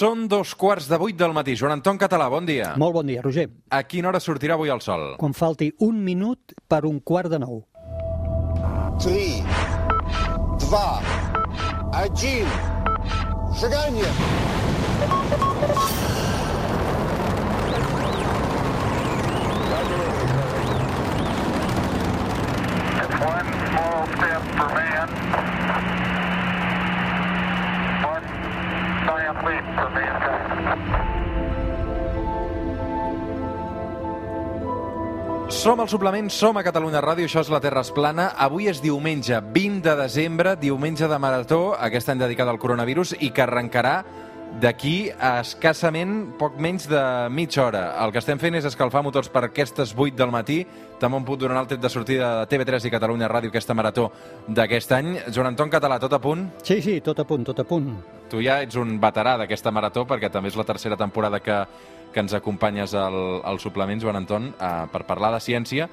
Són dos quarts de vuit del matí. Joan Anton Català, bon dia. Molt bon dia, Roger. A quina hora sortirà avui el sol? Quan falti un minut per un quart de nou. Три, два, один. Шагание! It's one small step for man, Som al suplement, som a Catalunya Ràdio, això és la Terra es plana. Avui és diumenge 20 de desembre, diumenge de Marató, aquest any dedicat al coronavirus, i que arrencarà d'aquí a escassament poc menys de mitja hora. El que estem fent és escalfar motors per aquestes 8 del matí. També un punt donarà el tret de sortida de TV3 i Catalunya Ràdio, aquesta marató d'aquest any. Joan Anton Català, tot a punt? Sí, sí, tot a punt, tot a punt. Tu ja ets un veterà d'aquesta marató, perquè també és la tercera temporada que, que ens acompanyes al, al suplement, Joan Anton, eh, per parlar de ciència.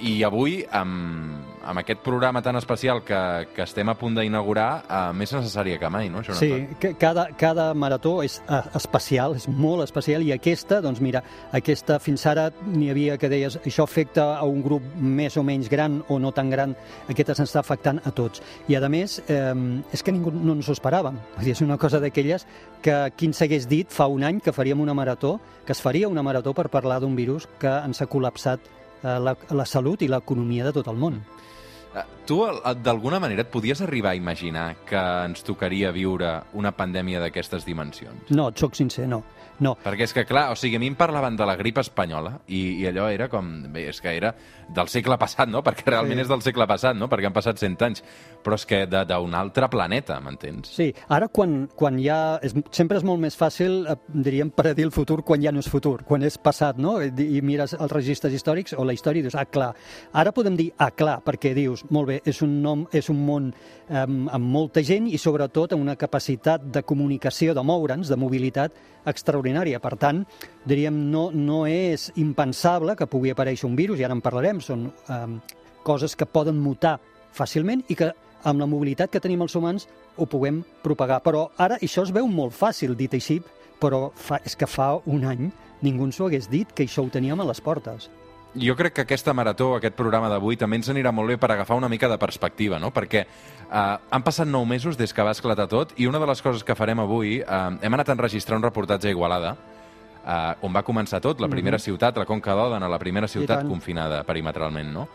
I avui, amb, amb aquest programa tan especial que, que estem a punt d'inaugurar, eh, més necessària que mai, no, Joan Sí, que cada, cada marató és eh, especial, és molt especial, i aquesta, doncs mira, aquesta fins ara n'hi havia que deies, això afecta a un grup més o menys gran o no tan gran, aquesta se'ns està afectant a tots. I a més, eh, és que ningú no ens ho esperàvem. Vull dir, és una cosa d'aquelles que qui ens hagués dit fa un any que faríem una marató, que es faria una marató per parlar d'un virus que ens ha col·lapsat la, la salut i l'economia de tot el món. Eh, Tu, d'alguna manera, et podies arribar a imaginar que ens tocaria viure una pandèmia d'aquestes dimensions? No, et soc sincer, no. No, Perquè és que, clar, o sigui, a mi em parlaven de la grip espanyola i, i allò era com... Bé, és que era del segle passat, no? Perquè realment Sí. és del segle passat, no? Perquè han passat 100 anys. Però és que d'un altre planeta, m'entens? Sí, ara quan, quan ja... És, sempre és molt més fàcil, eh, diríem, predir el futur quan ja no és futur, quan és passat, no? I, i mires els registres històrics o la història i dius, ah, clar. Ara podem dir, ah, clar, perquè dius, molt bé, és un, nom, és un món eh, amb molta gent i sobretot amb una capacitat de comunicació, de moure'ns, de mobilitat extraordinària. Per tant, diríem, no, no és impensable que pugui aparèixer un virus, i ara en parlarem, són eh, coses que poden mutar fàcilment i que amb la mobilitat que tenim els humans ho puguem propagar. Però ara això es veu molt fàcil, dit així, però fa, és que fa un any ningú ens ho hagués dit, que això ho teníem a les portes. Jo crec que aquesta marató, aquest programa d'avui, també ens anirà molt bé per agafar una mica de perspectiva, no? Perquè eh, han passat nou mesos des que va esclatar tot i una de les coses que farem avui, eh, hem anat a enregistrar un reportatge a Igualada, eh, on va començar tot, la primera ciutat, la Conca d'Òdena, la primera ciutat confinada perimetralment, no?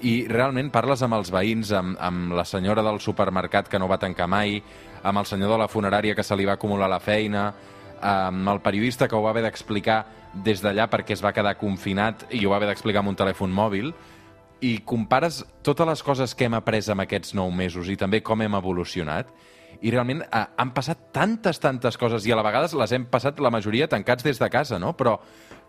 I realment parles amb els veïns, amb, amb la senyora del supermercat que no va tancar mai, amb el senyor de la funerària que se li va acumular la feina, amb el periodista que ho va haver d'explicar des d'allà perquè es va quedar confinat i ho va haver d'explicar amb un telèfon mòbil, i compares totes les coses que hem après en aquests nou mesos i també com hem evolucionat, i realment eh, han passat tantes, tantes coses i a la vegades les hem passat la majoria tancats des de casa, no? Però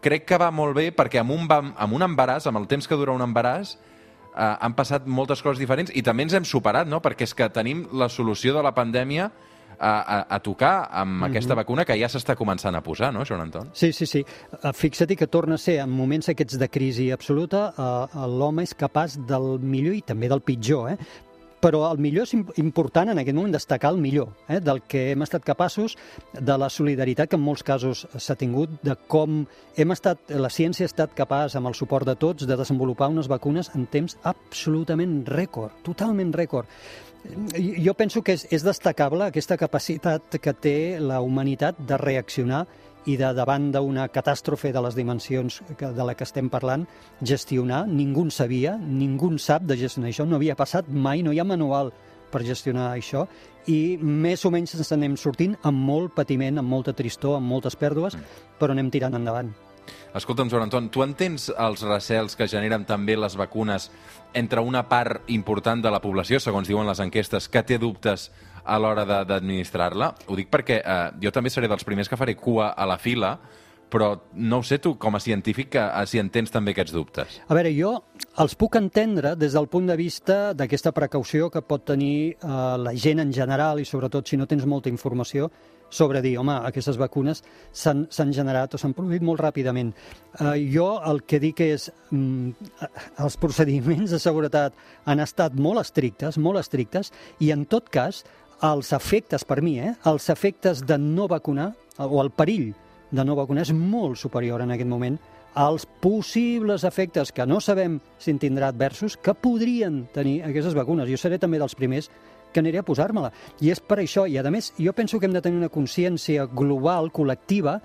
crec que va molt bé perquè amb un, amb un embaràs, amb el temps que dura un embaràs, eh, han passat moltes coses diferents i també ens hem superat, no? Perquè és que tenim la solució de la pandèmia a, a, a tocar amb aquesta vacuna que ja s'està començant a posar, no, Joan Anton? Sí, sí, sí. Eh, Fixa't que torna a ser, en moments aquests de crisi absoluta, eh, l'home és capaç del millor i també del pitjor, eh? Però el millor és im- important en aquest moment destacar el millor, eh? del que hem estat capaços, de la solidaritat que en molts casos s'ha tingut, de com hem estat, la ciència ha estat capaç, amb el suport de tots, de desenvolupar unes vacunes en temps absolutament rècord, totalment rècord. Jo penso que és, és destacable aquesta capacitat que té la humanitat de reaccionar i de davant d'una catàstrofe de les dimensions que, de la que estem parlant, gestionar. Ningú en sabia, ningú en sap de gestionar això, no havia passat mai, no hi ha manual per gestionar això, i més o menys ens anem sortint amb molt patiment, amb molta tristor, amb moltes pèrdues, però anem tirant endavant. Escolta'm, Joan Anton, tu entens els recels que generen també les vacunes entre una part important de la població, segons diuen les enquestes, que té dubtes a l'hora d'administrar-la? Ho dic perquè eh, jo també seré dels primers que faré cua a la fila, però no ho sé tu, com a científic, que, eh, si entens també aquests dubtes. A veure, jo els puc entendre des del punt de vista d'aquesta precaució que pot tenir eh, la gent en general i sobretot si no tens molta informació sobre dir, home, aquestes vacunes s'han generat o s'han produït molt ràpidament. Eh, jo el que dic és mm, els procediments de seguretat han estat molt estrictes, molt estrictes, i en tot cas els efectes, per mi, eh, els efectes de no vacunar o el perill de no vacunar és molt superior en aquest moment als possibles efectes que no sabem si en tindrà adversos que podrien tenir aquestes vacunes. Jo seré també dels primers que aniré a posar-me-la. I és per això, i a més, jo penso que hem de tenir una consciència global, col·lectiva,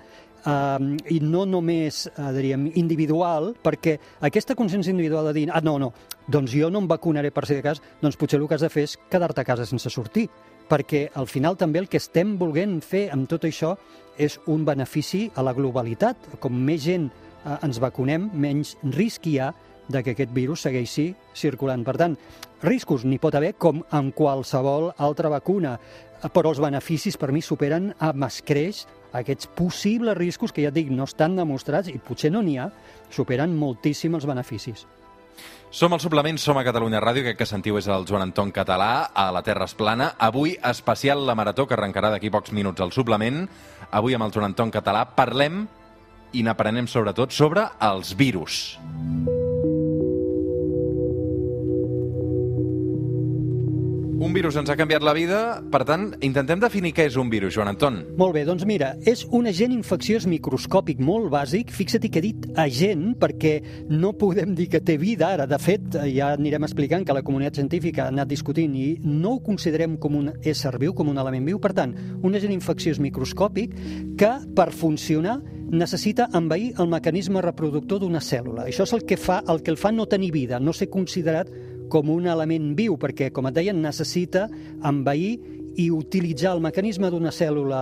eh, i no només, eh, diríem, individual, perquè aquesta consciència individual de dir, ah, no, no, doncs jo no em vacunaré per si de cas, doncs potser el que has de fer és quedar-te a casa sense sortir, perquè al final també el que estem volent fer amb tot això és un benefici a la globalitat. Com més gent eh, ens vacunem, menys risc hi ha de que aquest virus segueixi circulant. Per tant, riscos n'hi pot haver com en qualsevol altra vacuna, però els beneficis per mi superen amb escreix aquests possibles riscos que ja dic no estan demostrats i potser no n'hi ha, superen moltíssim els beneficis. Som al suplement, som a Catalunya Ràdio, aquest que sentiu és el Joan Anton Català, a la Terra es plana. Avui, especial la Marató, que arrencarà d'aquí pocs minuts al suplement. Avui, amb el Joan Anton Català, parlem i n'aprenem sobretot sobre els virus. Un virus ens ha canviat la vida, per tant, intentem definir què és un virus, Joan Anton. Molt bé, doncs mira, és un agent infecciós microscòpic molt bàsic. Fixa't que he dit agent perquè no podem dir que té vida ara. De fet, ja anirem explicant que la comunitat científica ha anat discutint i no ho considerem com un ésser viu, com un element viu. Per tant, un agent infecciós microscòpic que, per funcionar, necessita envair el mecanisme reproductor d'una cèl·lula. Això és el que fa el que el fa no tenir vida, no ser considerat com un element viu, perquè, com et deien, necessita envair i utilitzar el mecanisme d'una cèl·lula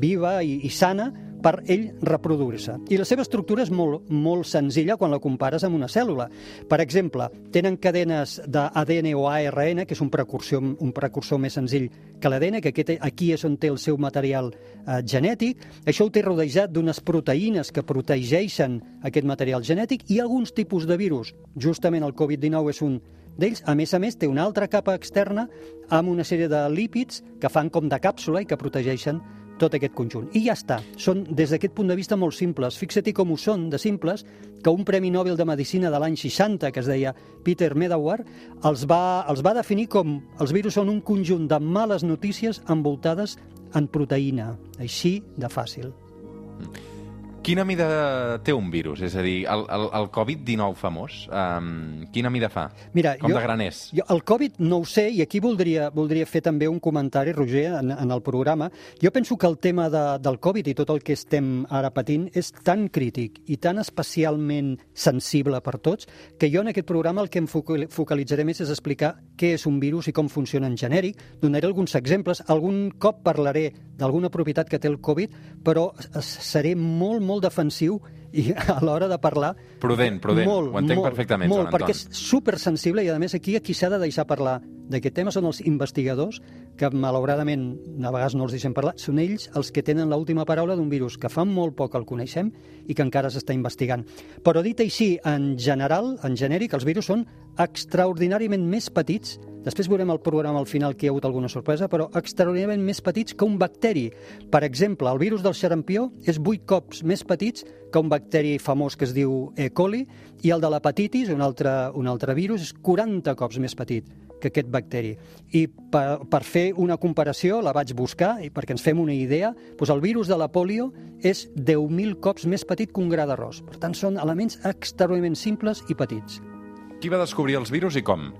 viva i, i sana per ell reproduir-se. I la seva estructura és molt, molt senzilla quan la compares amb una cèl·lula. Per exemple, tenen cadenes d'ADN o ARN, que és un precursor, un precursor més senzill que l'ADN, que aquest, aquí és on té el seu material eh, genètic. Això ho té rodejat d'unes proteïnes que protegeixen aquest material genètic i alguns tipus de virus. Justament el Covid-19 és un d'ells. A més a més, té una altra capa externa amb una sèrie de lípids que fan com de càpsula i que protegeixen tot aquest conjunt. I ja està. Són, des d'aquest punt de vista, molt simples. Fixa't com ho són de simples, que un Premi Nobel de Medicina de l'any 60, que es deia Peter Medawar, els va, els va definir com els virus són un conjunt de males notícies envoltades en proteïna. Així de fàcil. Quina mida té un virus? És a dir, el, el, el Covid-19 famós, um, quina mida fa? Mira, Com jo, de gran és? Jo, el Covid no ho sé, i aquí voldria, voldria fer també un comentari, Roger, en, en el programa. Jo penso que el tema de, del Covid i tot el que estem ara patint és tan crític i tan especialment sensible per tots que jo en aquest programa el que em focalitzaré més és explicar què és un virus i com funciona en genèric. Donaré alguns exemples. Algun cop parlaré d'alguna propietat que té el Covid, però seré molt, molt defensiu i a l'hora de parlar... Prudent, prudent. Molt, Ho entenc molt, perfectament, molt, Joan Anton. perquè és supersensible i, a més, aquí a qui s'ha de deixar parlar d'aquest tema són els investigadors, que malauradament a vegades no els deixem parlar, són ells els que tenen l'última paraula d'un virus que fa molt poc el coneixem i que encara s'està investigant. Però dit així, en general, en genèric, els virus són extraordinàriament més petits Després veurem al programa al final que hi ha hagut alguna sorpresa, però extraordinàriament més petits que un bacteri. Per exemple, el virus del xarampió és 8 cops més petits que un bacteri famós que es diu E. coli i el de l'hepatitis, un altre, un altre virus, és 40 cops més petit que aquest bacteri. I per, per fer una comparació, la vaig buscar, i perquè ens fem una idea, doncs el virus de la polio és 10.000 cops més petit que un gra d'arròs. Per tant, són elements extraordinàriament simples i petits. Qui va descobrir els virus i com?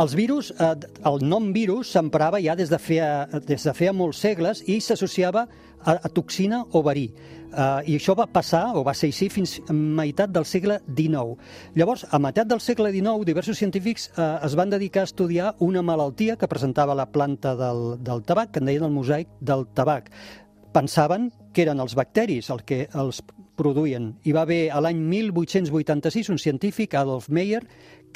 Els virus, eh, el nom virus s'emprava ja des de feia, des de feia molts segles i s'associava a, a toxina o verí. Uh, I això va passar, o va ser així, fins a meitat del segle XIX. Llavors, a meitat del segle XIX, diversos científics uh, es van dedicar a estudiar una malaltia que presentava la planta del, del tabac, que en deien el mosaic del tabac. Pensaven que eren els bacteris el que els produïen. Hi va haver l'any 1886 un científic, Adolf Meyer,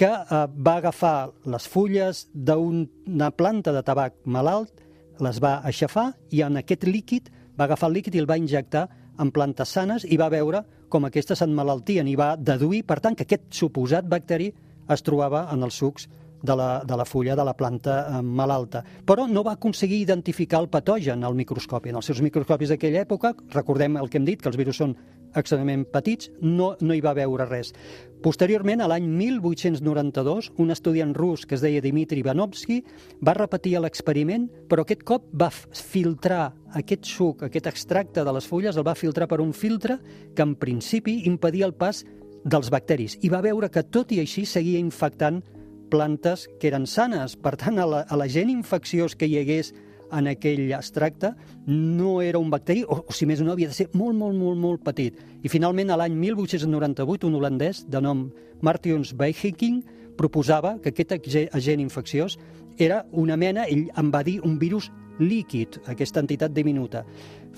que eh, va agafar les fulles d'una planta de tabac malalt, les va aixafar i en aquest líquid va agafar el líquid i el va injectar en plantes sanes i va veure com aquestes s'enmalaltien i va deduir, per tant, que aquest suposat bacteri es trobava en els sucs de la, de la fulla de la planta eh, malalta. Però no va aconseguir identificar el patogen al microscopi. En els seus microscopis d'aquella època, recordem el que hem dit, que els virus són extremadament petits, no, no hi va veure res. Posteriorment, a l'any 1892, un estudiant rus que es deia Dmitri Ivanovsky va repetir l'experiment, però aquest cop va filtrar aquest suc, aquest extracte de les fulles, el va filtrar per un filtre que en principi impedia el pas dels bacteris i va veure que tot i així seguia infectant plantes que eren sanes. Per tant, a la, a la gent infecciós que hi hagués en aquell extracte no era un bacteri, o, o si més no, havia de ser molt, molt, molt, molt petit. I finalment, a l'any 1898, un holandès de nom Martius Bijking proposava que aquest agent infecciós era una mena, ell en va dir, un virus líquid, aquesta entitat diminuta.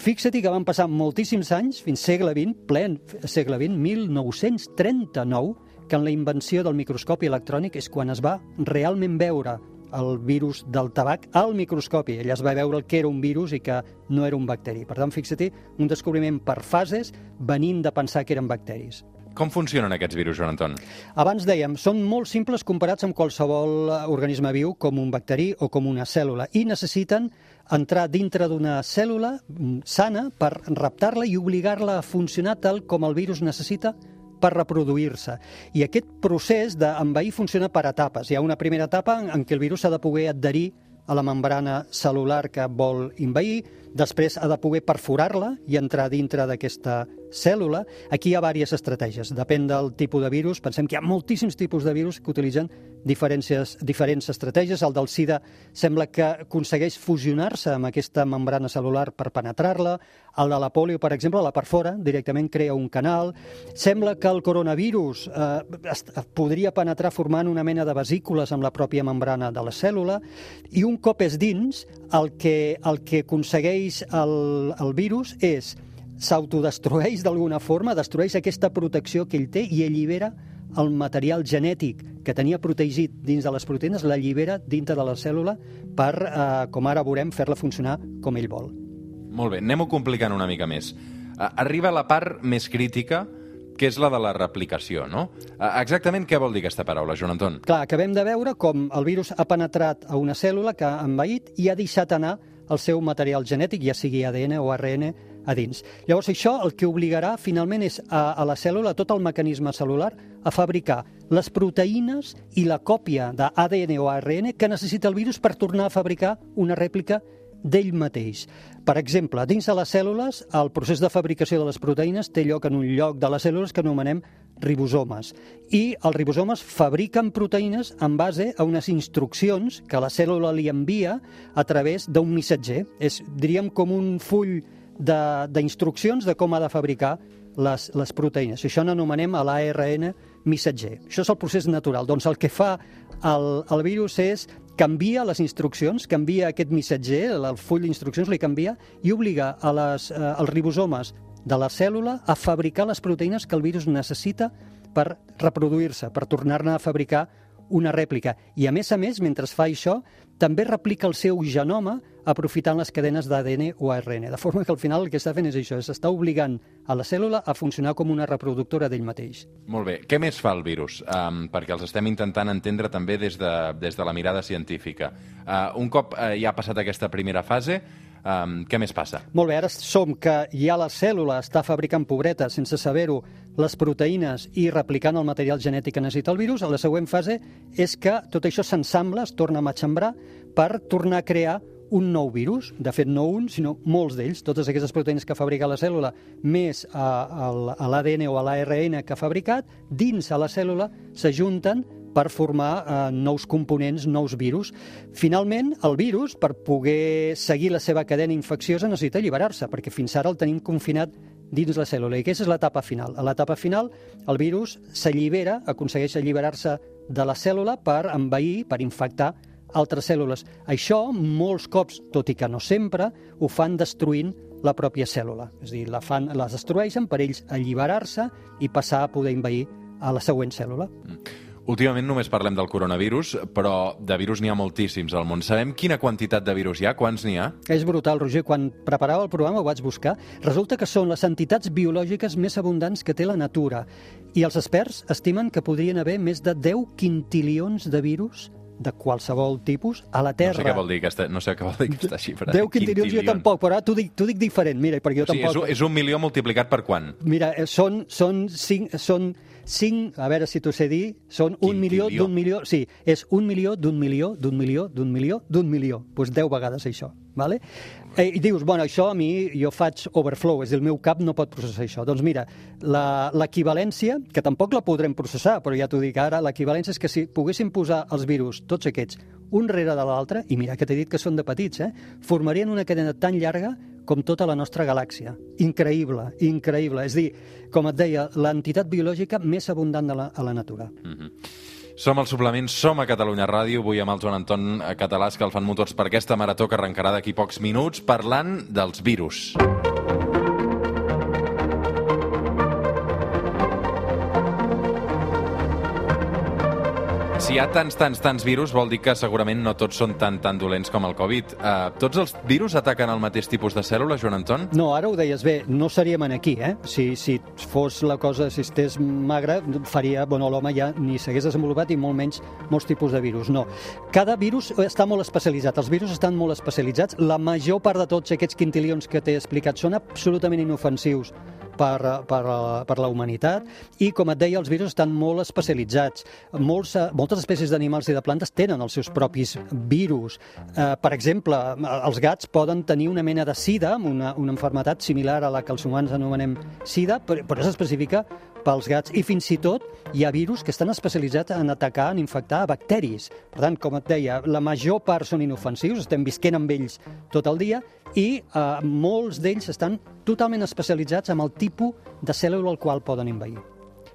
Fixa-t'hi que van passar moltíssims anys, fins segle XX, plen segle XX, 1939, que en la invenció del microscopi electrònic és quan es va realment veure el virus del tabac al microscopi. Ell es va veure que era un virus i que no era un bacteri. Per tant, fixa-t'hi, un descobriment per fases venint de pensar que eren bacteris. Com funcionen aquests virus, Joan Anton? Abans dèiem, són molt simples comparats amb qualsevol organisme viu, com un bacteri o com una cèl·lula, i necessiten entrar dintre d'una cèl·lula mm, sana per raptar-la i obligar-la a funcionar tal com el virus necessita per reproduir-se. I aquest procés d'envair funciona per etapes. Hi ha una primera etapa en què el virus s'ha de poder adherir a la membrana celular que vol invair, després ha de poder perforar-la i entrar dintre d'aquesta cèl·lula. Aquí hi ha diverses estratègies. Depèn del tipus de virus. Pensem que hi ha moltíssims tipus de virus que utilitzen diferents, diferents estratègies. El del SIDA sembla que aconsegueix fusionar-se amb aquesta membrana celular per penetrar-la. El de la polio, per exemple, la perfora, directament crea un canal. Sembla que el coronavirus eh, podria penetrar formant una mena de vesícules amb la pròpia membrana de la cèl·lula. I un cop és dins, el que, el que aconsegueix el, el virus és s'autodestrueix d'alguna forma, destrueix aquesta protecció que ell té i allibera el material genètic que tenia protegit dins de les proteïnes, l'allibera dintre de la cèl·lula per, eh, com ara veurem, fer-la funcionar com ell vol. Molt bé, anem-ho complicant una mica més. Eh, arriba la part més crítica, que és la de la replicació, no? Eh, exactament què vol dir aquesta paraula, Joan Anton? Clar, acabem de veure com el virus ha penetrat a una cèl·lula que ha envaït i ha deixat anar el seu material genètic, ja sigui ADN o ARN, a dins. Llavors, això el que obligarà finalment és a, a la cèl·lula, tot el mecanisme celular, a fabricar les proteïnes i la còpia d'ADN o ARN que necessita el virus per tornar a fabricar una rèplica d'ell mateix. Per exemple, dins de les cèl·lules, el procés de fabricació de les proteïnes té lloc en un lloc de les cèl·lules que anomenem ribosomes. I els ribosomes fabriquen proteïnes en base a unes instruccions que la cèl·lula li envia a través d'un missatger. És, diríem, com un full d'instruccions de, de com ha de fabricar les, les proteïnes. Això n'anomenem l'ARN missatger. Això és el procés natural. Doncs el que fa el, el virus és canvia les instruccions, canvia aquest missatger, el full d'instruccions li canvia i obliga a les, eh, als ribosomes de la cèl·lula a fabricar les proteïnes que el virus necessita per reproduir-se, per tornar-ne a fabricar una rèplica. I a més a més, mentre fa això, també replica el seu genoma aprofitant les cadenes d'ADN o ARN. De forma que al final el que està fent és això, s'està obligant a la cèl·lula a funcionar com una reproductora d'ell mateix. Molt bé. Què més fa el virus? Um, perquè els estem intentant entendre també des de, des de la mirada científica. Uh, un cop uh, ja ha passat aquesta primera fase, Um, què més passa? Molt bé, ara som que ja la cèl·lula està fabricant pobreta, sense saber-ho, les proteïnes i replicant el material genètic que necessita el virus. La següent fase és que tot això s'ensambla, es torna a matxembrar per tornar a crear un nou virus, de fet no un, sinó molts d'ells, totes aquestes proteïnes que fabrica la cèl·lula, més a, a l'ADN o a l'ARN que ha fabricat, dins a la cèl·lula s'ajunten per formar eh, nous components, nous virus. Finalment, el virus, per poder seguir la seva cadena infecciosa, necessita alliberar-se, perquè fins ara el tenim confinat dins la cèl·lula. I aquesta és l'etapa final. A l'etapa final, el virus s'allibera, aconsegueix alliberar-se de la cèl·lula per envair, per infectar altres cèl·lules. Això, molts cops, tot i que no sempre, ho fan destruint la pròpia cèl·lula. És a dir, la fan, les destrueixen per ells alliberar-se i passar a poder envair a la següent cèl·lula. Mm. Últimament només parlem del coronavirus, però de virus n'hi ha moltíssims al món. Sabem quina quantitat de virus hi ha? Quants n'hi ha? És brutal, Roger. Quan preparava el programa ho vaig buscar. Resulta que són les entitats biològiques més abundants que té la natura. I els experts estimen que podrien haver més de 10 quintilions de virus de qualsevol tipus a la No Terra. sé què vol dir aquesta, no sé què vol dir aquesta xifra. 10 quintilions jo Quintillions. tampoc, però ara t'ho dic, dic diferent, mira, perquè jo O sigui, és, tampoc... un- és un milió multiplicat per quan? Mira, eh, són, són, cinc, són cinc, a veure si t'ho sé dir, són un milió d'un milió, sí, és un milió d'un milió d'un milió d'un milió d'un milió, doncs pues 10 vegades això, vale? Eh, I dius, bueno, això a mi, jo faig overflow, és dir, el meu cap no pot processar això. Doncs mira, la- l'equivalència, que tampoc la podrem processar, però ja t'ho dic ara, l'equivalència és que si poguéssim posar els virus, tots aquests, un rere de l'altre, i mira que t'he dit que són de petits, eh? formarien una cadena tan llarga com tota la nostra galàxia. Increïble, increïble. És dir, com et deia, l'entitat biològica més abundant de la, a la natura. Som al suplement, som a Catalunya Ràdio, avui amb el Joan Anton Catalàs, que el fan motors per aquesta marató que arrencarà d'aquí pocs minuts, parlant dels virus. Si hi ha tants, tants, tants virus, vol dir que segurament no tots són tan, tan dolents com el Covid. Uh, tots els virus ataquen el mateix tipus de cèl·lula, Joan Anton? No, ara ho deies bé, no seríem en aquí, eh? Si, si fos la cosa, si estés magre, faria, bueno, l'home ja ni s'hagués desenvolupat i molt menys molts tipus de virus. No. Cada virus està molt especialitzat, els virus estan molt especialitzats. La major part de tots aquests quintilions que t'he explicat són absolutament inofensius per, per, per la humanitat i, com et deia, els virus estan molt especialitzats. Molts, eh, moltes espècies d'animals i de plantes tenen els seus propis virus. Eh, per exemple, els gats poden tenir una mena de sida, una, una enfermetat similar a la que els humans anomenem sida, però, però específica pels gats i fins i tot hi ha virus que estan especialitzats en atacar, en infectar bacteris. Per tant, com et deia, la major part són inofensius, estem visquent amb ells tot el dia i eh, molts d'ells estan totalment especialitzats amb el tipus de cèl·lula al qual poden envair.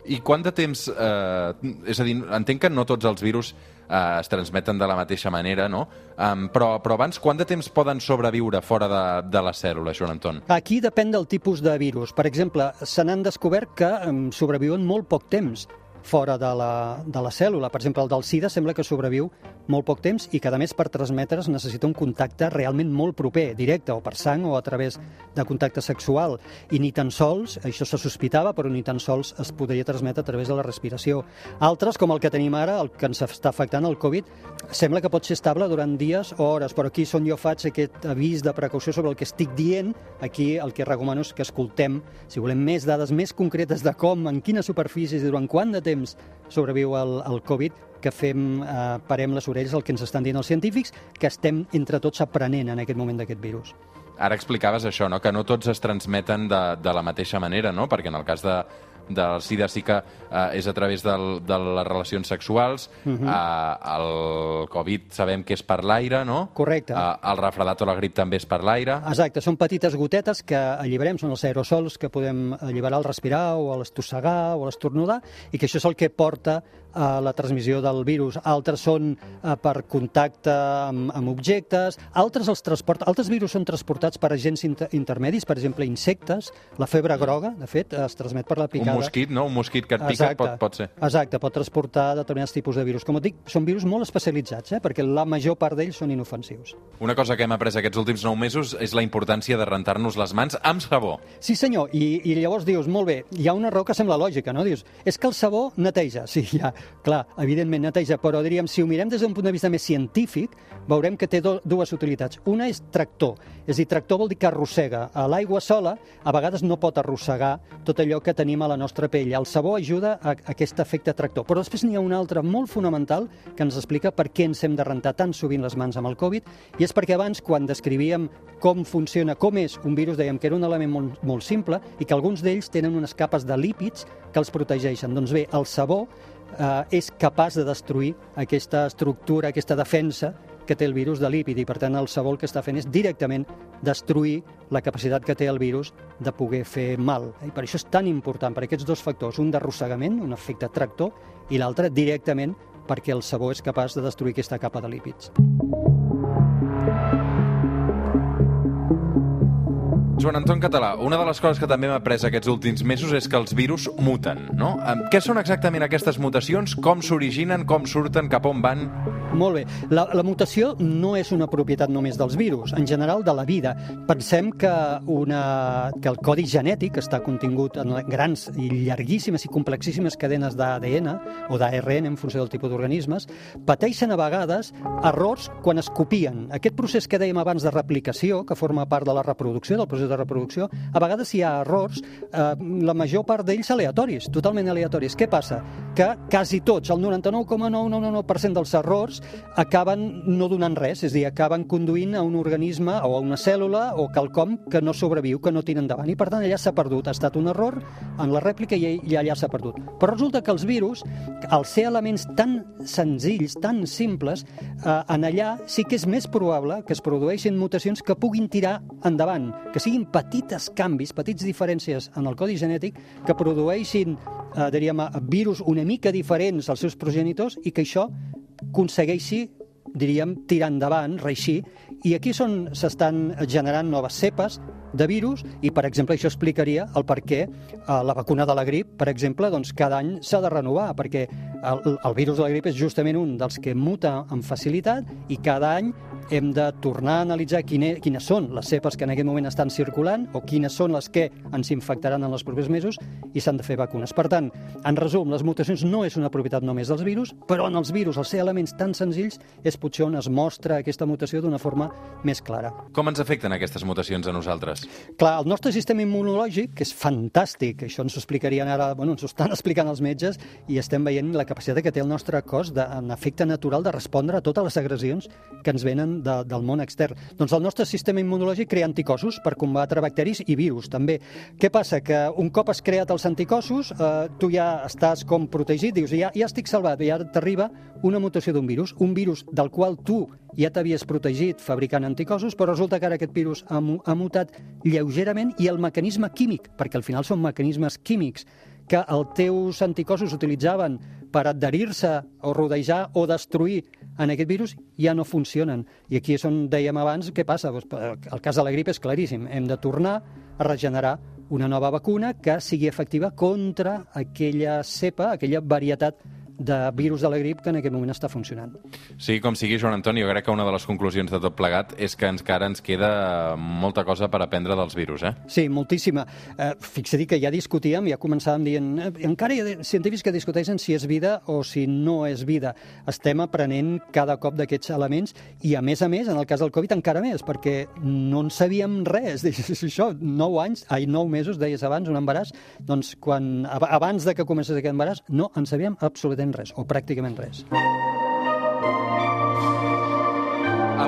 I quant de temps... Eh, és a dir, entenc que no tots els virus eh, es transmeten de la mateixa manera, no? Um, però, però abans, quant de temps poden sobreviure fora de, de la cèl·lula, Joan Anton? Aquí depèn del tipus de virus. Per exemple, se n'han descobert que sobreviuen molt poc temps fora de la, de la cèl·lula. Per exemple, el del SIDA sembla que sobreviu molt poc temps i que, a més, per transmetre's necessita un contacte realment molt proper, directe, o per sang o a través de contacte sexual. I ni tan sols, això se sospitava, però ni tan sols es podria transmetre a través de la respiració. Altres, com el que tenim ara, el que ens està afectant, el Covid, sembla que pot ser estable durant dies o hores, però aquí és on jo faig aquest avís de precaució sobre el que estic dient. Aquí el que recomano és que escoltem, si volem més dades més concretes de com, en quines superfícies i durant quant de temps sobreviu el, el Covid, que fem, eh, parem les orelles al que ens estan dient els científics, que estem entre tots aprenent en aquest moment d'aquest virus. Ara explicaves això, no? que no tots es transmeten de, de la mateixa manera, no? perquè en el cas de, del SIDA sí que eh, és a través del, de les relacions sexuals, uh -huh. eh, el Covid sabem que és per l'aire, no? Correcte. Eh, el refredat o la grip també és per l'aire. Exacte, són petites gotetes que alliberem, són els aerosols que podem alliberar al respirar o a l'estossegar o a l'estornudar i que això és el que porta la transmissió del virus. Altres són eh, per contacte amb, amb objectes, altres els transporta, altres virus són transportats per agents inter intermedis, per exemple, insectes, la febre groga, de fet, es transmet per la Un picada. mosquit, no? Un mosquit que et pica pot, pot ser. Exacte, pot transportar determinats tipus de virus. Com et dic, són virus molt especialitzats, eh? perquè la major part d'ells són inofensius. Una cosa que hem après aquests últims nou mesos és la importància de rentar-nos les mans amb sabó. Sí, senyor, I, i llavors dius, molt bé, hi ha una raó que sembla lògica, no? Dius, és que el sabó neteja. Sí, ja, clar, evidentment neteja, però diríem, si ho mirem des d'un punt de vista més científic, veurem que té do, dues utilitats. Una és tractor, és a dir, tractor vol dir que arrossega. A l'aigua sola, a vegades no pot arrossegar tot allò que tenim a la nostra pell. El sabó ajuda a, a aquest efecte tractor. Però després n'hi ha un altre molt fonamental que ens explica per què ens hem de rentar tan sovint les mans amb el Covid, i és perquè abans, quan descrivíem com funciona, com és un virus, dèiem que era un element molt, molt simple i que alguns d'ells tenen unes capes de lípids que els protegeixen. Doncs bé, el sabó eh, és capaç de destruir aquesta estructura, aquesta defensa que té el virus de lípid i, per tant, el sabó el que està fent és directament destruir la capacitat que té el virus de poder fer mal. I per això és tan important, per aquests dos factors, un d'arrossegament, un efecte tractor, i l'altre directament perquè el sabó és capaç de destruir aquesta capa de lípids. Joan Anton Català, una de les coses que també hem après aquests últims mesos és que els virus muten, no? Què són exactament aquestes mutacions? Com s'originen? Com surten? Cap on van? Molt bé. La, la mutació no és una propietat només dels virus, en general de la vida. Pensem que, una, que el codi genètic està contingut en grans i llarguíssimes i complexíssimes cadenes d'ADN o d'ARN en funció del tipus d'organismes, pateixen a vegades errors quan es copien. Aquest procés que dèiem abans de replicació, que forma part de la reproducció, del procés de reproducció, a vegades hi ha errors, eh, la major part d'ells aleatoris, totalment aleatoris. Què passa? Que quasi tots, el 99,999% dels errors, acaben no donant res, és a dir, acaben conduint a un organisme o a una cèl·lula o quelcom que no sobreviu, que no tira endavant. I per tant allà s'ha perdut, ha estat un error en la rèplica i, i allà s'ha perdut. Però resulta que els virus, al ser elements tan senzills, tan simples, eh, en allà sí que és més probable que es produeixin mutacions que puguin tirar endavant, que siguin petites canvis, petites diferències en el codi genètic que produeixin, eh, diríem, eh, virus una mica diferents als seus progenitors i que això aconsegueixi diríem, tirar endavant, reixir, i aquí són s'estan generant noves cepes de virus i, per exemple, això explicaria el per què eh, la vacuna de la grip, per exemple, doncs cada any s'ha de renovar, perquè el, el virus de la grip és justament un dels que muta amb facilitat i cada any hem de tornar a analitzar quine, quines són les cepes que en aquest moment estan circulant o quines són les que ens infectaran en els propers mesos i s'han de fer vacunes. Per tant, en resum, les mutacions no és una propietat només dels virus, però en els virus, al ser elements tan senzills, és potser on es mostra aquesta mutació d'una forma més clara. Com ens afecten aquestes mutacions a nosaltres? Clar, el nostre sistema immunològic, que és fantàstic, això ens ho explicarien ara, bueno, ens ho estan explicant els metges, i estem veient la capacitat que té el nostre cos, de, en efecte natural, de respondre a totes les agressions que ens venen de, del món extern. Doncs el nostre sistema immunològic crea anticossos per combatre bacteris i virus, també. Què passa? Que un cop has creat els anticossos, eh, tu ja estàs com protegit, dius, ja, ja estic salvat, i ara t'arriba una mutació d'un virus, un virus del qual tu ja t'havies protegit fabricant anticossos, però resulta que ara aquest virus ha, ha mutat lleugerament i el mecanisme químic, perquè al final són mecanismes químics, que els teus anticossos utilitzaven per adherir-se o rodejar o destruir en aquest virus ja no funcionen. I aquí és on dèiem abans què passa. Doncs, el cas de la grip és claríssim. Hem de tornar a regenerar una nova vacuna que sigui efectiva contra aquella cepa, aquella varietat de virus de la grip que en aquest moment està funcionant. Sí, com sigui, Joan Antoni, jo crec que una de les conclusions de tot plegat és que encara ens queda molta cosa per aprendre dels virus, eh? Sí, moltíssima. Eh, fixa-t'hi que ja discutíem, ja començàvem dient... Eh, encara hi ha científics que discuteixen si és vida o si no és vida. Estem aprenent cada cop d'aquests elements i, a més a més, en el cas del Covid encara més, perquè no en sabíem res. Deies, Això, nou anys, ai, nou mesos, deies abans, un embaràs, doncs quan, ab- abans de que comencés aquest embaràs, no en sabíem absolutament res, o pràcticament res.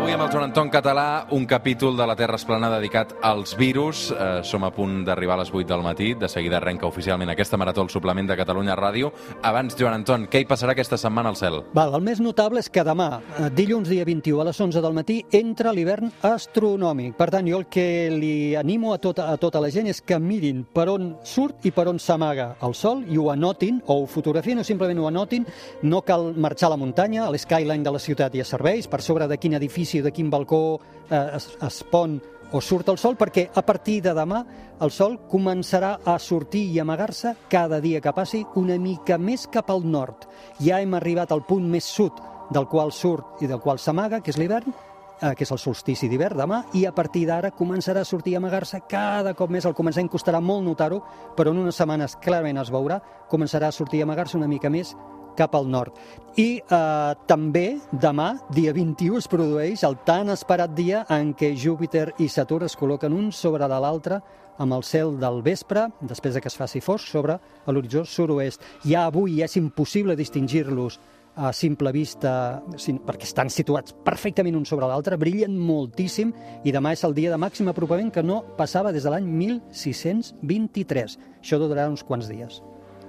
Avui amb el Joan Anton Català, un capítol de la Terra Esplana dedicat als virus. Eh, som a punt d'arribar a les 8 del matí. De seguida arrenca oficialment aquesta marató al suplement de Catalunya Ràdio. Abans, Joan Anton, què hi passarà aquesta setmana al cel? Val, el més notable és que demà, eh, dilluns dia 21 a les 11 del matí, entra l'hivern astronòmic. Per tant, jo el que li animo a tota, a tota la gent és que mirin per on surt i per on s'amaga el sol i ho anotin, o ho fotografien o simplement ho anotin. No cal marxar a la muntanya, a l'skyline de la ciutat hi ha serveis, per sobre de quin edifici o de quin balcó eh, es, es pon o surt el sol, perquè a partir de demà el sol començarà a sortir i amagar-se cada dia que passi una mica més cap al nord. Ja hem arribat al punt més sud del qual surt i del qual s'amaga, que és l'hivern, eh, que és el solstici d'hivern demà, i a partir d'ara començarà a sortir i amagar-se cada cop més. Al començament costarà molt notar-ho, però en unes setmanes clarament es veurà, començarà a sortir i amagar-se una mica més cap al nord. I eh, també demà, dia 21, es produeix el tan esperat dia en què Júpiter i Saturn es col·loquen un sobre de l'altre amb el cel del vespre, després de que es faci fosc, sobre l'horitzó sud-oest. Ja avui és impossible distingir-los a simple vista, perquè estan situats perfectament un sobre l'altre, brillen moltíssim i demà és el dia de màxim apropament que no passava des de l'any 1623. Això durarà uns quants dies.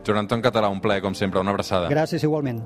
Joan Anton Català, un plaer, com sempre, una abraçada. Gràcies igualment.